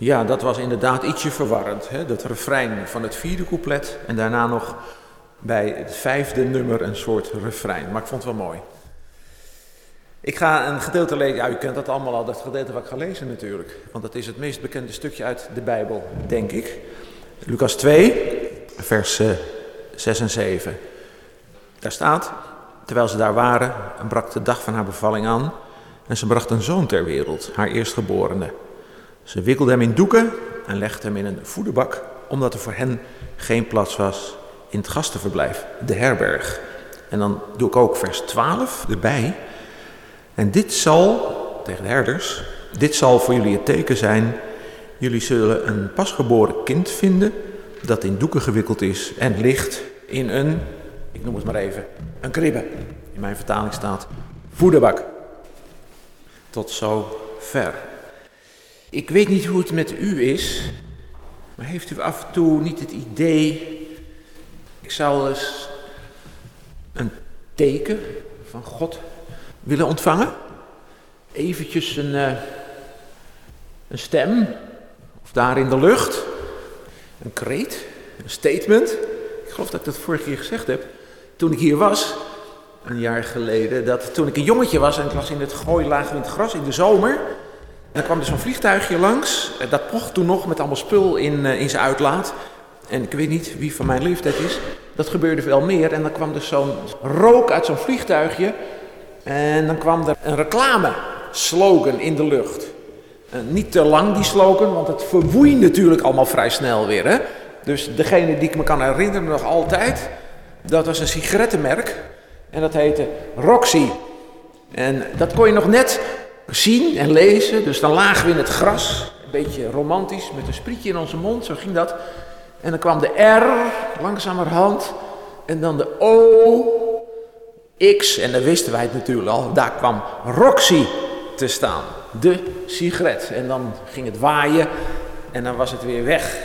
Ja, dat was inderdaad ietsje verwarrend. Hè? Dat refrein van het vierde couplet en daarna nog bij het vijfde nummer een soort refrein. Maar ik vond het wel mooi. Ik ga een gedeelte lezen. Ja, u kent dat allemaal al, dat gedeelte wat ik ga lezen natuurlijk. Want dat is het meest bekende stukje uit de Bijbel, denk ik. Lucas 2, vers 6 eh, en 7. Daar staat, terwijl ze daar waren, brak de dag van haar bevalling aan. En ze bracht een zoon ter wereld, haar eerstgeborene. Ze wikkelde hem in doeken en legde hem in een voederbak, omdat er voor hen geen plaats was in het gastenverblijf, de herberg. En dan doe ik ook vers 12 erbij. En dit zal, tegen de herders, dit zal voor jullie het teken zijn. Jullie zullen een pasgeboren kind vinden dat in doeken gewikkeld is en ligt in een, ik noem het maar even, een kribbe. In mijn vertaling staat voederbak. Tot zo ver. Ik weet niet hoe het met u is, maar heeft u af en toe niet het idee, ik zou eens een teken van God willen ontvangen? Eventjes een, uh, een stem, of daar in de lucht, een kreet, een statement. Ik geloof dat ik dat vorige keer gezegd heb. Toen ik hier was, een jaar geleden, dat toen ik een jongetje was en ik was in het gooi laag in het gras in de zomer. En dan kwam er zo'n vliegtuigje langs. Dat pocht toen nog met allemaal spul in, uh, in zijn uitlaat. En ik weet niet wie van mijn leeftijd is. Dat gebeurde veel meer. En dan kwam er zo'n rook uit zo'n vliegtuigje. En dan kwam er een reclame slogan in de lucht. Uh, niet te lang die slogan, want het verwoeit natuurlijk allemaal vrij snel weer. Hè? Dus degene die ik me kan herinneren nog altijd, dat was een sigarettenmerk. En dat heette Roxy. En dat kon je nog net zien en lezen. Dus dan lagen we in het gras, een beetje romantisch, met een sprietje in onze mond, zo ging dat. En dan kwam de R langzamerhand. En dan de O, X, en dan wisten wij het natuurlijk al. Daar kwam Roxy te staan. De sigaret. En dan ging het waaien en dan was het weer weg.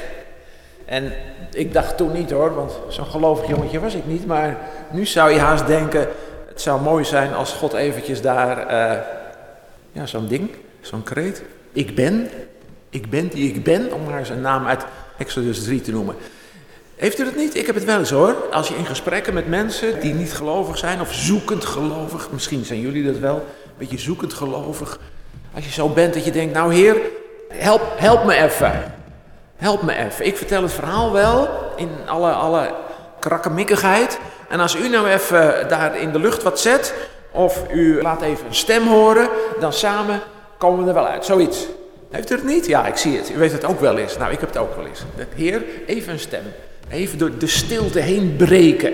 En ik dacht toen niet hoor, want zo'n gelovig jongetje was ik niet. Maar nu zou je haast denken, het zou mooi zijn als God eventjes daar, uh, ja zo'n ding, zo'n kreet. Ik ben, ik ben die ik ben, om maar zijn naam uit Exodus 3 te noemen. Heeft u dat niet? Ik heb het wel eens hoor. Als je in gesprekken met mensen die niet gelovig zijn of zoekend gelovig, misschien zijn jullie dat wel, een beetje zoekend gelovig. Als je zo bent dat je denkt, nou heer, help, help me even. Help me even. Ik vertel het verhaal wel in alle, alle krakkemikkigheid. En als u nou even daar in de lucht wat zet, of u laat even een stem horen, dan samen komen we er wel uit. Zoiets. Heeft u het niet? Ja, ik zie het. U weet het ook wel eens. Nou, ik heb het ook wel eens. Heer, even een stem. Even door de stilte heen breken.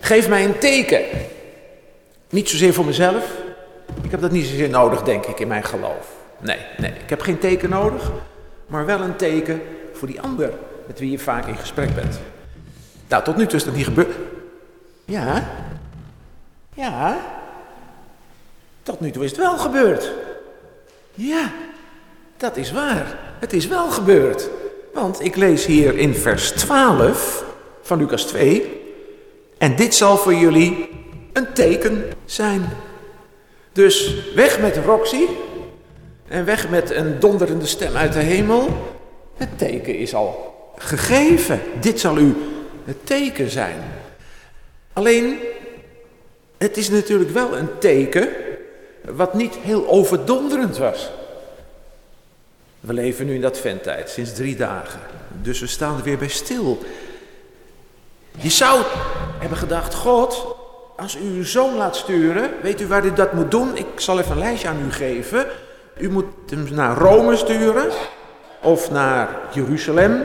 Geef mij een teken. Niet zozeer voor mezelf. Ik heb dat niet zozeer nodig, denk ik, in mijn geloof. Nee, nee, ik heb geen teken nodig, maar wel een teken voor die ander met wie je vaak in gesprek bent. Nou, tot nu toe is dat niet gebeurd. Ja, ja, tot nu toe is het wel gebeurd. Ja, dat is waar. Het is wel gebeurd. Want ik lees hier in vers 12 van Lucas 2. En dit zal voor jullie een teken zijn. Dus weg met Roxy. En weg met een donderende stem uit de hemel. Het teken is al gegeven. Dit zal u het teken zijn. Alleen, het is natuurlijk wel een teken wat niet heel overdonderend was. We leven nu in dat venttijd, sinds drie dagen. Dus we staan er weer bij stil. Je zou hebben gedacht, God, als u uw zoon laat sturen, weet u waar u dat moet doen? Ik zal even een lijstje aan u geven. U moet hem naar Rome sturen, of naar Jeruzalem,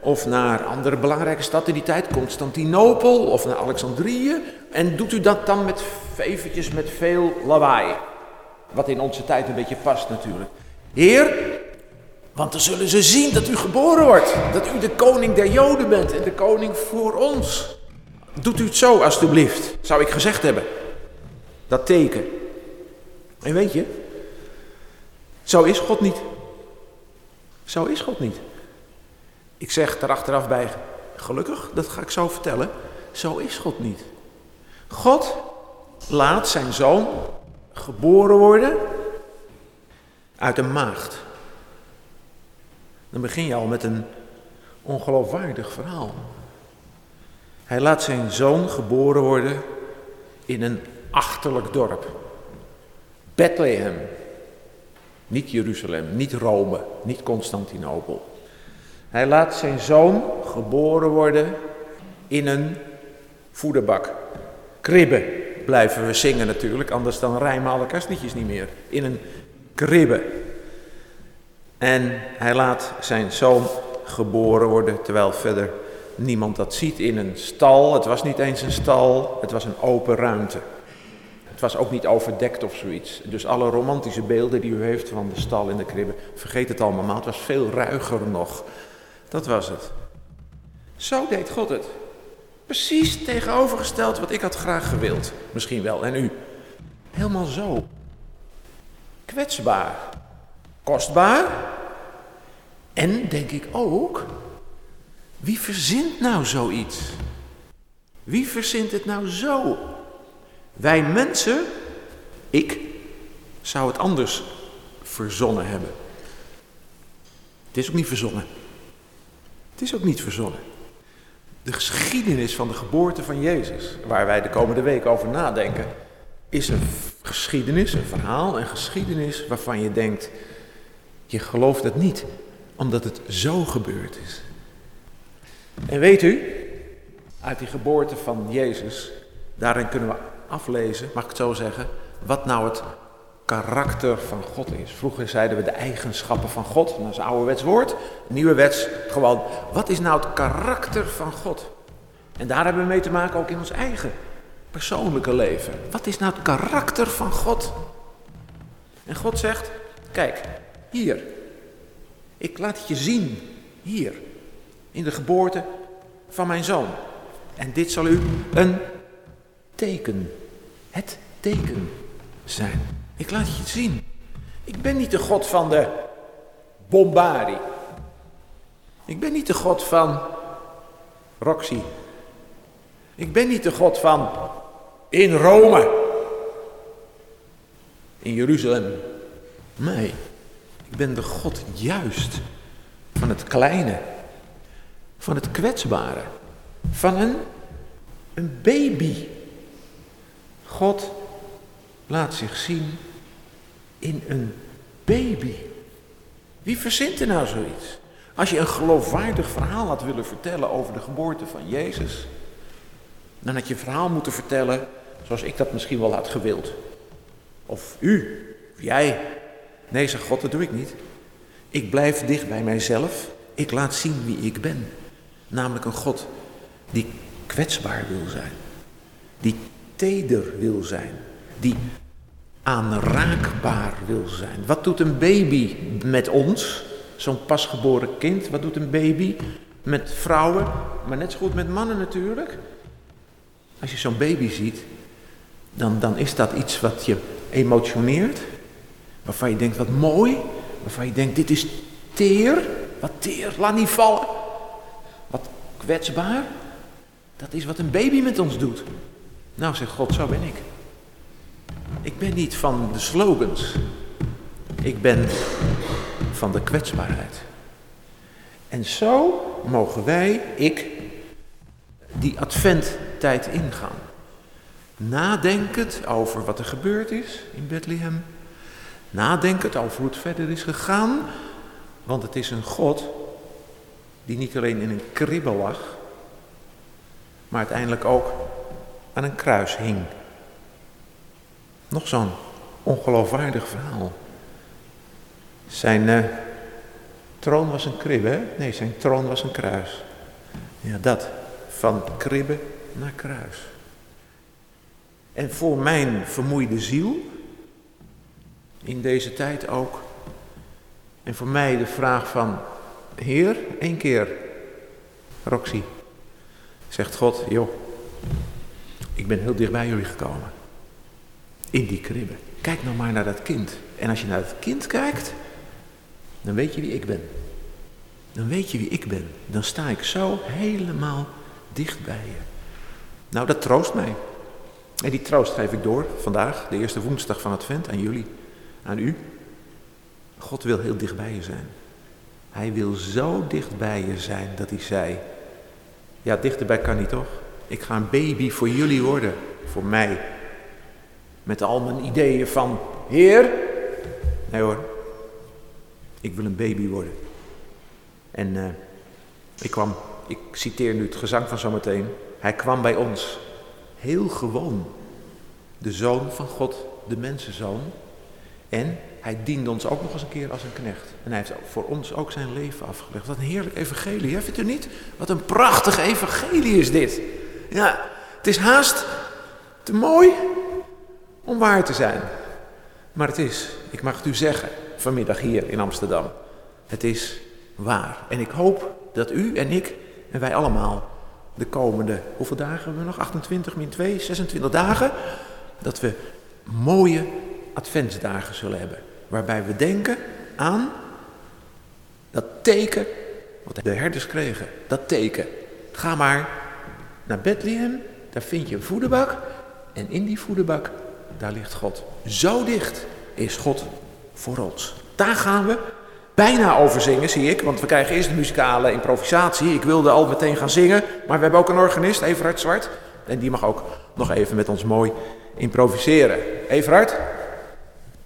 of naar andere belangrijke stad in die tijd, Constantinopel, of naar Alexandrië. En doet u dat dan met eventjes met veel lawaai. Wat in onze tijd een beetje past natuurlijk. Heer, want dan zullen ze zien dat u geboren wordt. Dat u de koning der Joden bent en de koning voor ons. Doet u het zo alstublieft, zou ik gezegd hebben. Dat teken. En weet je, zo is God niet. Zo is God niet. Ik zeg er achteraf bij, gelukkig, dat ga ik zo vertellen. Zo is God niet. God laat zijn zoon geboren worden uit een maagd. Dan begin je al met een ongeloofwaardig verhaal. Hij laat zijn zoon geboren worden in een achterlijk dorp. Bethlehem. Niet Jeruzalem, niet Rome, niet Constantinopel. Hij laat zijn zoon geboren worden in een voederbak. Kribbe blijven we zingen natuurlijk, anders dan rijmen alle kastliedjes niet meer. In een kribbe. En hij laat zijn zoon geboren worden, terwijl verder niemand dat ziet in een stal. Het was niet eens een stal, het was een open ruimte. Het was ook niet overdekt of zoiets. Dus alle romantische beelden die u heeft van de stal in de kribbe, vergeet het allemaal maar. Het was veel ruiger nog. Dat was het. Zo deed God het. Precies tegenovergesteld wat ik had graag gewild. Misschien wel, en u. Helemaal zo. Kwetsbaar. Kostbaar. En denk ik ook, wie verzint nou zoiets? Wie verzint het nou zo? Wij mensen, ik, zou het anders verzonnen hebben. Het is ook niet verzonnen. Het is ook niet verzonnen. De geschiedenis van de geboorte van Jezus, waar wij de komende week over nadenken, is een geschiedenis, een verhaal, een geschiedenis waarvan je denkt, je gelooft het niet, omdat het zo gebeurd is. En weet u, uit die geboorte van Jezus, daarin kunnen we aflezen, mag ik het zo zeggen, wat nou het karakter van God is. Vroeger zeiden we de eigenschappen van God, dat is een ouderwets woord. Nieuwe wets, gewoon, wat is nou het karakter van God? En daar hebben we mee te maken ook in ons eigen persoonlijke leven. Wat is nou het karakter van God? En God zegt, kijk, hier, ik laat het je zien, hier, in de geboorte van mijn zoon. En dit zal u een teken, het teken zijn. Ik laat je het zien. Ik ben niet de God van de bombari. Ik ben niet de God van Roxy. Ik ben niet de God van in Rome. In Jeruzalem. Nee, ik ben de God juist van het kleine. Van het kwetsbare. Van een, een baby. God laat zich zien in een baby. Wie verzint er nou zoiets? Als je een geloofwaardig verhaal had willen vertellen over de geboorte van Jezus, dan had je een verhaal moeten vertellen zoals ik dat misschien wel had gewild. Of u, of jij. Nee, zegt God, dat doe ik niet. Ik blijf dicht bij mijzelf. Ik laat zien wie ik ben. Namelijk een God die kwetsbaar wil zijn. Die teder wil zijn. Die aanraakbaar wil zijn. Wat doet een baby met ons? Zo'n pasgeboren kind. Wat doet een baby met vrouwen? Maar net zo goed met mannen natuurlijk. Als je zo'n baby ziet, dan, dan is dat iets wat je emotioneert. Waarvan je denkt, wat mooi. Waarvan je denkt, dit is teer. Wat teer, laat niet vallen. Wat kwetsbaar. Dat is wat een baby met ons doet. Nou, zegt God, zo ben ik. Ik ben niet van de slogans. Ik ben van de kwetsbaarheid. En zo mogen wij, ik, die adventtijd ingaan. Nadenkend over wat er gebeurd is in Bethlehem. Nadenkend over hoe het verder is gegaan. Want het is een God die niet alleen in een kribbel lag, maar uiteindelijk ook aan een kruis hing. Nog zo'n ongeloofwaardig verhaal. Zijn uh, troon was een kribbe, hè? Nee, zijn troon was een kruis. Ja, dat. Van kribbe naar kruis. En voor mijn vermoeide ziel, in deze tijd ook, en voor mij de vraag van, Heer, één keer, Roxy, zegt God, joh, ik ben heel dicht bij jullie gekomen. In die kribbe. Kijk nou maar naar dat kind. En als je naar het kind kijkt, dan weet je wie ik ben. Dan weet je wie ik ben. Dan sta ik zo helemaal dicht bij je. Nou, dat troost mij. En die troost geef ik door vandaag, de eerste woensdag van Advent, aan jullie, aan u. God wil heel dicht bij je zijn. Hij wil zo dicht bij je zijn dat hij zei, ja dichterbij kan hij toch? Ik ga een baby voor jullie worden, voor mij. Met al mijn ideeën van, Heer, nee hoor, ik wil een baby worden. En uh, ik kwam, ik citeer nu het gezang van zometeen, hij kwam bij ons, heel gewoon, de zoon van God, de mensenzoon. En hij diende ons ook nog eens een keer als een knecht. En hij heeft voor ons ook zijn leven afgelegd. Wat een heerlijk evangelie, hè? vindt u niet? Wat een prachtig evangelie is dit. Ja, het is haast te mooi om waar te zijn. Maar het is, ik mag het u zeggen, vanmiddag hier in Amsterdam. Het is waar. En ik hoop dat u en ik en wij allemaal de komende, hoeveel dagen hebben we nog? 28 min 2, 26 dagen. Dat we mooie adventsdagen zullen hebben. Waarbij we denken aan dat teken wat de herders kregen. Dat teken. Ga maar naar Bethlehem, daar vind je een voederbak. En in die voederbak, daar ligt God. Zo dicht is God voor ons. Daar gaan we bijna over zingen, zie ik. Want we krijgen eerst de muzikale improvisatie. Ik wilde al meteen gaan zingen. Maar we hebben ook een organist, Everhard Zwart. En die mag ook nog even met ons mooi improviseren. Everhard?